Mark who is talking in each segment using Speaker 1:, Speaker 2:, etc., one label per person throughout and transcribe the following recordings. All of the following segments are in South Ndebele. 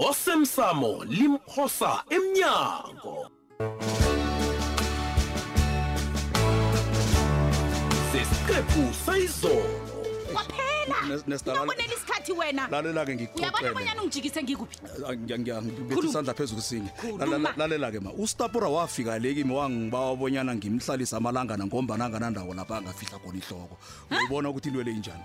Speaker 1: osemsamo limphosa emnyango sesiqephu sayizolo
Speaker 2: kwaphela ungakonela isikhathi wena
Speaker 3: lalela-ke
Speaker 2: uyabona bonyana ungijikise ngikuphi ngibetha
Speaker 3: isandla phezu kusinye lalela-ke ma ustapura wafika le kimi wangibawa bonyana ngimhlalise amalangana ngombana anganandawo lapha angafihla khona ihloko uyibona ukuthi into le injani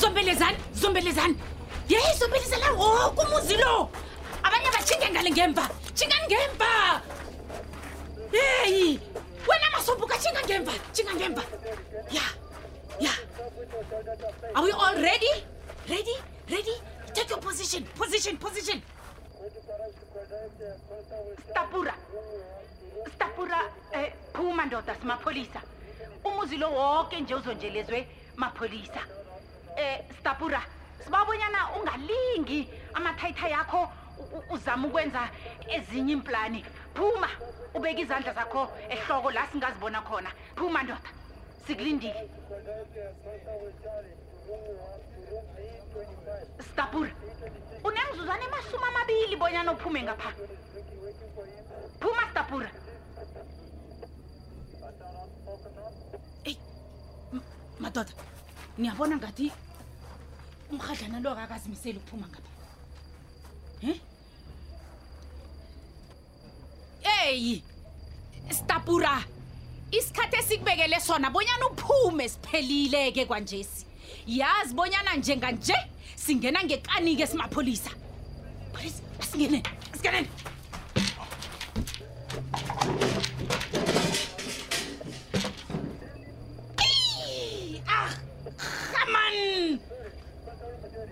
Speaker 2: zombelezani zombelezani yeyi zombelezani woke umuzi lo abanye bashinge ngale ngemva shingani ngemva yeyi wena masombuka shinga ngemva shinga ngemva ya Yeah. Are we all ready? Ready? Ready? Take your position. Position, position. Stapura. Stapura, eh, phuma ndoda simapholisa. Umuzi lo wonke nje uzonjelezwe mapholisa. Eh, Stapura, sibabonyana ungalingi amathayitha yakho uzama ukwenza ezinye implani phuma ubeke izandla zakho ehloko la singazibona khona phuma ndoda Siglindi. Stapura. Unemzuzane masumi amabili bonyana uphume ngapha. Phuma Stapura. Ey. Madoda. Niyabona ngathi umhadlana lo akakazimiseli ukuphuma ngapha. He? eyi stapura isikhathi esikubekele sona bonyana uphume siphelile-ke kwanjesi yazi bonyana njenganje singena ngekani-ke simapholisa polisa asingeneni asingeneni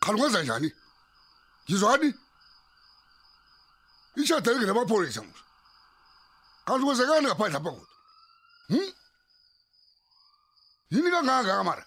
Speaker 4: khani kwenza njani ngizwani ishada lingena amapholisa mosha kanti kwenzekani ngaphandle apha kodwa hmm? yini kangangaka mara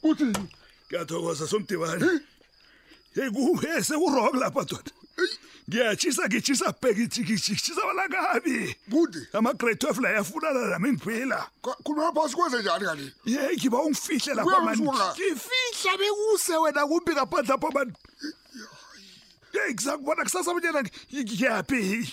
Speaker 4: kuthi
Speaker 5: ngiyathokoza somdibane hey kuwese urong lapha doda ngiyatshisa ngitshisa bhekitshi ngitshisa balakabi
Speaker 4: kude
Speaker 5: ama-grade twelve la yafunana nami ngiphila
Speaker 4: khuluma phasi kwenze njani kanti
Speaker 5: ye ngiba ungifihle lapha mani ngifihla bekuse wena kumbi ngaphandle lapha mani yeyi ngisakubona kusasa abanyana ngiyaphi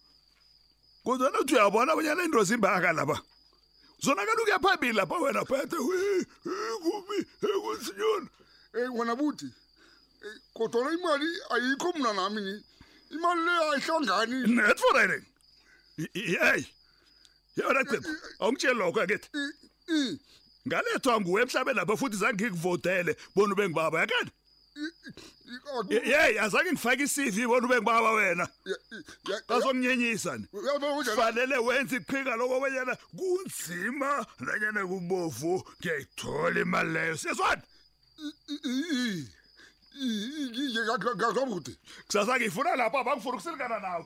Speaker 4: kodwana
Speaker 5: uthi uyabona abanyana into zimbaka laba zonakala ukuya phambili lapha wena phethe kubi ekusinyona
Speaker 4: ey wena buti kodwana imali ayikho mna nami ni imali le ayihlangani
Speaker 5: net for anything yeyi yona cebo awungitsheli lokho
Speaker 4: akethi
Speaker 5: ngalethwa nguwe emhlabeni lapha futhi zange ngikuvotele bona ube ngibaba yakani Ye- yeyi azange ngifake i-cv bona ube ngibaba wena bazonginyenyisa ni fanele wenze iqhinga lokobanyana kunzima nanyana kubovu ngiyayithola imali leyo
Speaker 4: siyezwana ngazobude
Speaker 5: kusasa ngiyifuna lapho abangifuna ukusilikana nawe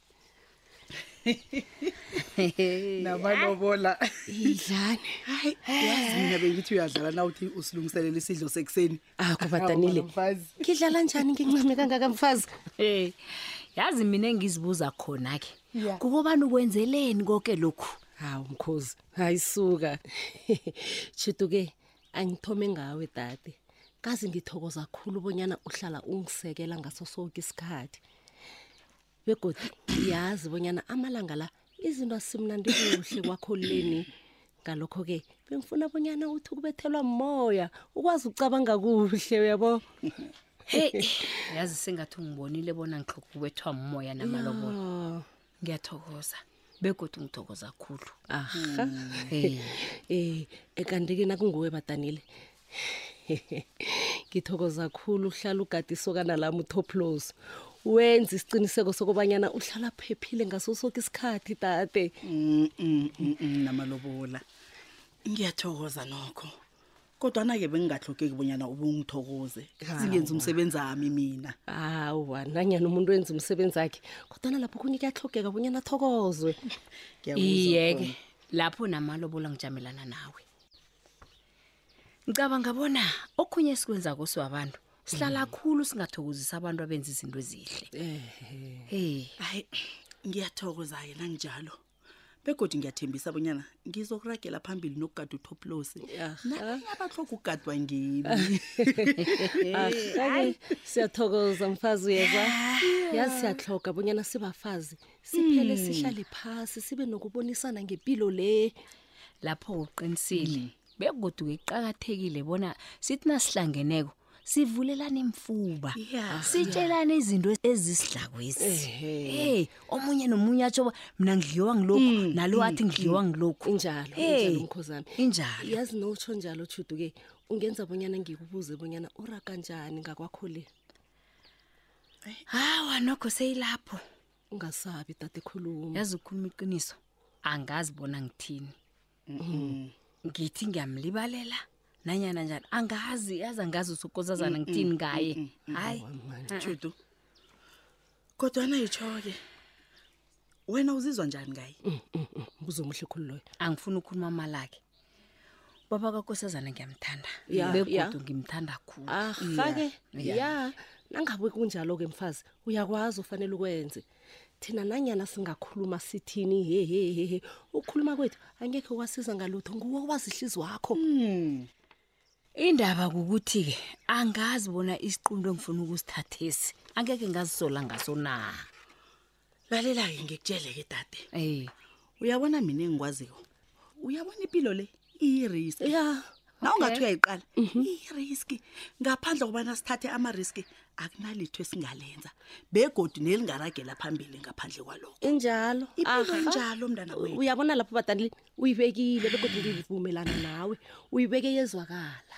Speaker 6: namalobola
Speaker 7: idlane
Speaker 6: hayi yazi mina bengithi uyadlala na uthi usilungiselela isidlo sekuseni
Speaker 7: Ah, kubadanile.
Speaker 6: Mfazi.
Speaker 7: ngidlala njani ngincame kangaka mfazi
Speaker 8: Eh, yazi mina engizibuza khona ke
Speaker 6: Yeah.
Speaker 8: kukobana ukwenzeleni konke lokhu
Speaker 7: hawu mkhozi hayi suka tshutu ke angithome ngawe dade kazi ngithokoza khulu bonyana uhlala ungisekela ngaso soke isikhathi begodu yazi bonyana amalanga la izinto asimnandi kuhle kwakho leni ngalokho-ke bengifuna bonyana uthi ukubethelwa moya ukwazi ukucabanga kuhle uyabo
Speaker 8: heyi yazi sengathi ungibonile bona ngihlokubethwa moya namalobola ngiyathokoza begodwa ngithokoza khulu
Speaker 7: aha
Speaker 8: Eh,
Speaker 7: eh kanti-ke nakunguwe badanile ngithokoza khulu uhlala ugade isokana lami utoplos wenza isiqiniseko sokubanyana uhlala phephile ngaso soke isikhathi dade
Speaker 6: Mm, mm, mm, mm, namalobola ngiyathokoza nokho kodwana-ke bengingahlogeki bonyana ubungithokoze singenza umsebenzi ami mina
Speaker 7: hawa nanyani umuntu wenza umsebenzi wakhe kodwana lapho kunye kuyahlogeka bonyana athokozwe
Speaker 8: iyeke lapho namalobola ngijamelana nawe ngicabanga bona okhunye esikwenzako siwabantu sihlala mm. khulu singathokozisa abantu abenza izinto ezihle hey
Speaker 6: hayi ngiyathokoza-ke nanginjalo begodi ngiyathembisa bonyana ngizokuragela phambili nokugada utoplosi nabanye abatlhoga ukugadwa ngimi
Speaker 7: Hayi, siyathokoza mfazi uyezwa yazi siyahloga bonyana sibafazi siphele sihlale phasi sibe nokubonisana ngempilo le
Speaker 8: lapho uqinisile begoduke kuqakathekile bona sithi nasihlangeneko sivulelana imfuba
Speaker 6: Yeah.
Speaker 8: sitshelane izinto ezisidlakwezi hey omunye nomunye atsho uba, mina ngidliwa ngilokhu nalo athi ngidliwa ngilokhu
Speaker 7: injalo
Speaker 8: Hey,
Speaker 7: injalo mkhozami
Speaker 8: injalo
Speaker 7: yazi nowutsho njalo tshudu ke ungenza bonyana ngikubuze bonyana uraga njani ngakwakho le
Speaker 8: hawa nokho seyilapho
Speaker 7: ungasabi dade khuluma
Speaker 8: yazi ukhuluma iqiniso angazi bona ngithini Mm-mm. ngithi ngiyamlibalela nanyana njani angazi yazi angazi usukozazana ngithini ngaye Mm-mm. hayi Ah,
Speaker 6: Judu. Kodwana yitsho-ke. Wena uzizwa njani ngaye?
Speaker 7: mbuzo omuhle khulu loyo
Speaker 8: angifuni ukukhuluma amalakhe baba kakosazana ngiyamthanda
Speaker 7: Ya, ya.
Speaker 8: begodu ngimthanda khulu
Speaker 7: arhake Yeah. ya nangabe kunjalo-ke mfazi uyakwazi ufanele ukwenze thina nanyana singakhuluma sithini hehehehe ukukhuluma kwethu angekhe kwasiza ngalutho nguwe owazihlizi wakho hmm.
Speaker 8: indaba kukuthi-ke angazi bona isiqunto engifuna ukusithathesi angeke ngazisola ngaso na
Speaker 6: lalela-ke ngikutshele-ke dade
Speaker 8: ey
Speaker 6: uyabona mina engikwaziko uyabona impilo le iyirisk
Speaker 7: ya
Speaker 6: na ungathi uyayiqala mhm. iyirisk ngaphandle kobana sithathe ama-risk akunalitho esingalenza begodu nelingaragela phambili ngaphandle kwalokho
Speaker 7: injalo
Speaker 6: injalo mntana wethu
Speaker 7: uyabona lapho badali uyibekile begodu ngivumelana nawe uyibeke yezwakala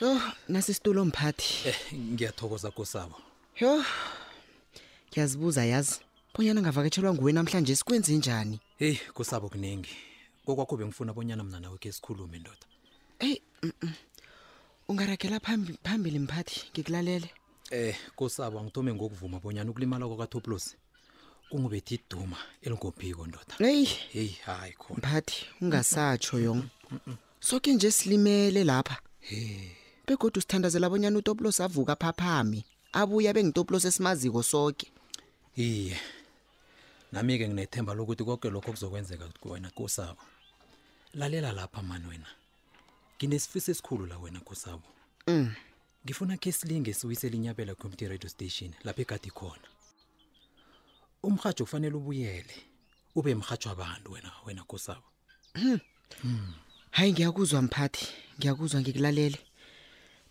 Speaker 9: Yo, nasi situlo mphathi.
Speaker 10: Eh, ngiyathokoza kosabo.
Speaker 9: Yo. Ngiyazibuza yazi. Bonyana ngavakatshelwa nguwe namhlanje sikwenze njani?
Speaker 10: Hey, kosabo kuningi. Kokwakho bengifuna bonyana mina nawe ke sikhulume ndoda.
Speaker 9: Hey, mm -mm. ungaragela phambi phambili mphathi ngikulalele.
Speaker 10: Eh, kosabo ngithome ngokuvuma bonyana ukulimala kwakatoplos kungubethe iduma elingophiko ndoda
Speaker 9: heyi
Speaker 10: heyi hayi khona
Speaker 9: mphathi ungasatsho yong soke nje silimele lapha begodwa usithandazela abonyana utopulosi avuka aphaphami abuya bengitopulosi esimaziko soke
Speaker 10: iye nami-ke nginethemba lokuthi konke lokho kuzokwenzeka kuwena kosabo lalela lapha mani wena nginesifiso esikhulu la wena kosabo
Speaker 9: mm.
Speaker 10: ngifuna khe silinge siwisele inyabela community radio station lapho egadi khona umrhatjho kufanele ubuyele ube mrhatjho abantu wena wena kosabo hmm. hmm.
Speaker 9: hayi ngiyakuzwa mphathi ngiyakuzwa ngikulalele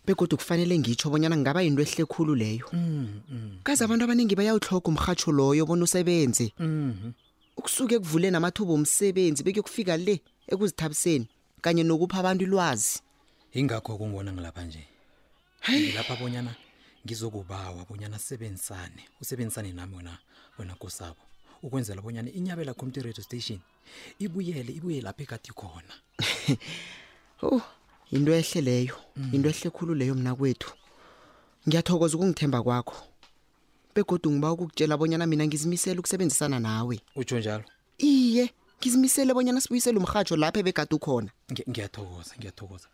Speaker 9: begodwa kufanele ngitsho bonyana ngingaba yinto ehle khulu leyo hmm, hmm. kaze abantu abaningi bayawuhloga umrhatsho loyo bona usebenze ukusuke kuvule namathuba omsebenzi bekuyokufika le ekuzithabiseni kanye nokupha abantu ilwazi
Speaker 10: ingakho kungona ngilapha nje ngilapha bonyana ngizokubawa bonyana sebenzisane usebenzisane nami wena wena kosabo ukwenzela bonyana inyabela community radio station ibuyele ibuye lapha ekati khona
Speaker 9: oh into ehle leyo mm. into ehle khulu leyo mina kwethu ngiyathokoza ukungithemba kwakho begodu ngiba ukukutshela bonyana mina ngizimisela ukusebenzisana nawe
Speaker 10: utsho njalo
Speaker 9: iye ngizimisele bonyana sibuyisele umrhatsho lapho ebegade ukhona
Speaker 10: Ngi- ngiyathokoza ngiyathokoza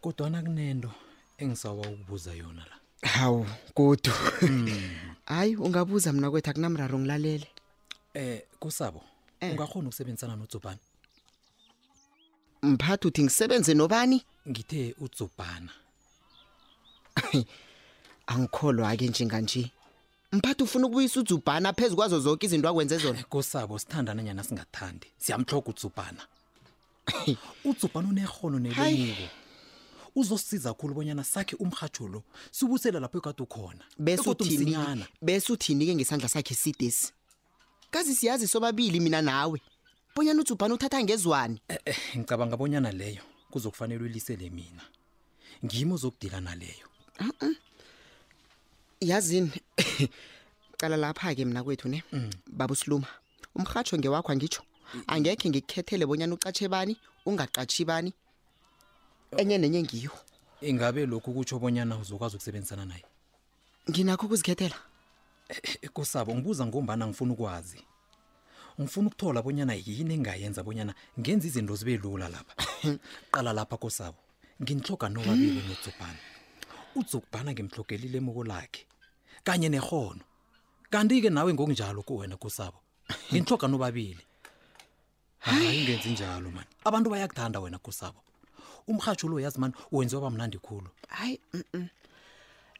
Speaker 10: kodwana kunento engisawa ukubuza yona la
Speaker 9: hawu godu hayi ungabuza mna kwethu akunamraro ngilalele
Speaker 10: um kusabo Eh. ungakhona ukusebenzisana nodzubhana
Speaker 9: mphathi uthi ngisebenze nobani
Speaker 10: ngithe udzubhana
Speaker 9: angikholwa-ke njenganje mphathi ufuna ukubuyisa udzubhana phezu kwazo zonke izinto akwenze zona
Speaker 10: kosabo sithandana nyana singathandi siyamhloga udzubhana udzubhana unerhono nebenyiko uzosiza khulu bonyana sakhe umrhatsho lo siwusele lapho ekade ukhona
Speaker 9: bese
Speaker 10: Begodu
Speaker 9: uthini
Speaker 10: msinyana.
Speaker 9: bese uthini-ke ngesandla sakhe sidesi kazi siyazi sobabili mina nawe bonyana udzubhana uthatha ngezwani
Speaker 10: eh, eh, ngicabanga bonyana leyo kuzokufanele ulisele mina ngimo zokudila naleyo
Speaker 9: yazini cala lapha ke mina kwethu ne mm. babu siluma umhatsho ngewakho angitsho angekhe ngikukhethele bonyana ucatshe bani ungaqatshi bani enye nenye ngiyo
Speaker 10: ingabe lokhu kutsho bonyana uzokwazi ukusebenzisana naye
Speaker 9: nginakho ukuzikhethela
Speaker 10: ekosabo ngibuza ngombana ngifuna ukwazi ngifuna ukuthola bonyana yini engayenza bonyana ngenza izinto zibe lula lapha qala lapha kosabo nginihloga nobabili nodzubhana udzubhana ngimhlogela ilemuko lakhe kanye nerhono kanti-ke nawe ngokunjalo kuwena kosabo nginihloga nobabili hayi ngenzi njalo mani abantu bayakuthanda wena kusabo umrhatsho lo yazi mani wenziwa bamnandi khulu
Speaker 9: hayi mm-mm.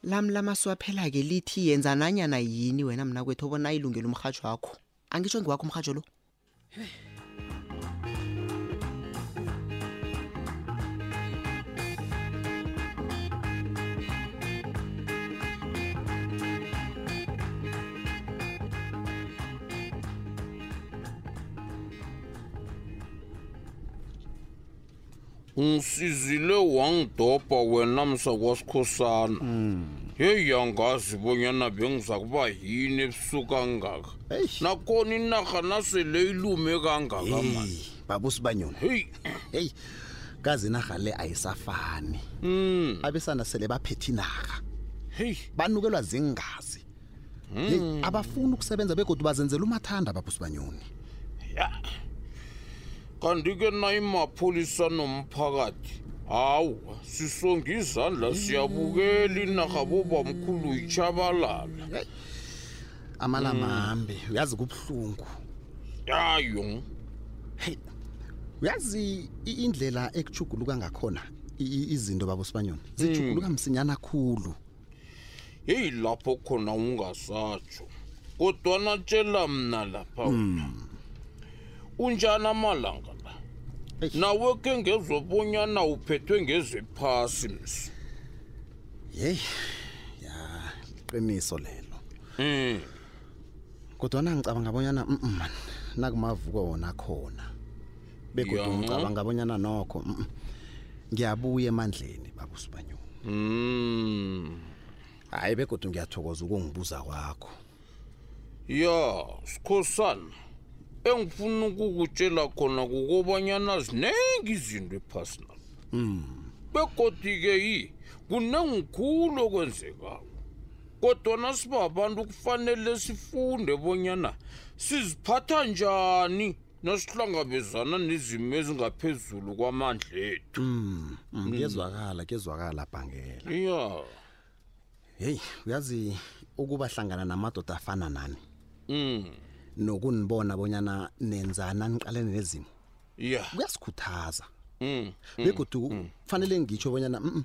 Speaker 9: lami lamasiwaphela-ke lithi yenza nanyana yini wena mna kwethu obona ayilungela umrhatsho wakho angitsho ngiwakho umrhatsho lo
Speaker 11: nsizile wangidobha wena msakwasikhosana mm. heyi yangazi bonyana bengiza kuba yini ebusuku kangaka nakhona inarha nasele ilume kangaka mani
Speaker 12: babusibanyona
Speaker 11: heyi
Speaker 12: heyi kazi inarha le ayisafani
Speaker 11: mm.
Speaker 12: abesana sele baphethe inarha
Speaker 11: heyi
Speaker 12: banukelwa zingazi Hey, hmm. abafuni ukusebenza begodu bazenzela umathanda babusibanyoni ya
Speaker 11: kanti ke nayimapholisa nomphakathi hawu sisonga izandla siyabukela inarha bobamkhulu itshabalala
Speaker 12: amalama hmm. hambe uyazi kubuhlungu
Speaker 11: yayo
Speaker 12: hey uyazi indlela ekuchuguluka ngakhona izinto babo sibanyoni hmm. zichuguluka msinyana khulu
Speaker 11: heyi lapho khona ungasatsho kodwa natshela mna lapha wena hmm. unjani amalanga la nawe ke ngezobonyana uphethwe ngezephasi msi
Speaker 12: yeyi ya liqiniso lelo
Speaker 11: um
Speaker 12: kodwana ngicabanga abonyana mm man nakumavuko wona khona begodu
Speaker 11: Ya.
Speaker 12: ngicabanga abonyana nokho mm, ngiyabuya emandleni babusibanyoni
Speaker 11: Mm.
Speaker 12: hayi begodu ngiyathokoza ukungibuza kwakho
Speaker 11: Ya, sikhosana. Engifuna ukukutshela khona kukobanyana ziningi izinto ephasina. Mm. Begodi ke yi kunengikhulu okwenzekako. Kodwa nasibabantu kufanele sifunde bonyana siziphatha njani nasihlangabezana nezimo ezingaphezulu kwamandla ethu
Speaker 12: Mm, mm, kuyezwakala kuyezwakala bhangela
Speaker 11: ya
Speaker 12: heyi uyazi ukuba hlangana namadoda afana nani
Speaker 11: Mm.
Speaker 12: nokunibona bonyana nenzani aniqalene nezimo
Speaker 11: ya
Speaker 12: kuyasikhuthaza
Speaker 11: Mm.
Speaker 12: begodu kufanele ngitsho bonyana mm, mm,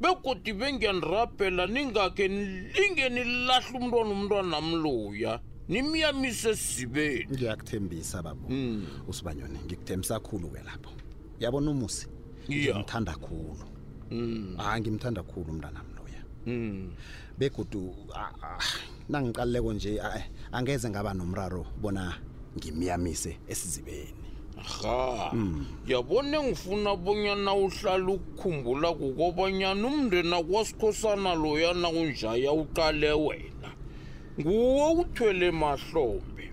Speaker 11: begodu bengiyanirabhela ningakhe nilinge nilahla umntwana umntwanami loya nimyamise esizibeni
Speaker 12: ngiyakuthembisa babo Mm. usibanyoni ngikuthembisa khulu-ke lapho yabona umusi
Speaker 11: Iya.
Speaker 12: ngimthanda khulu Mm. hayi ngimthanda khulu umntanami loya
Speaker 11: Mm.
Speaker 12: begodu ah, ah, nangiqalileko nje ah, angeze ngaba nomraro bona ngimyamise esizibeni
Speaker 11: ha hmm. yabona ngifuna bonyana uhlale ukukhumbula kukobanyana umndeni akwasikhosana loyana unjaya uqale wena nguwo uthwele mahlombe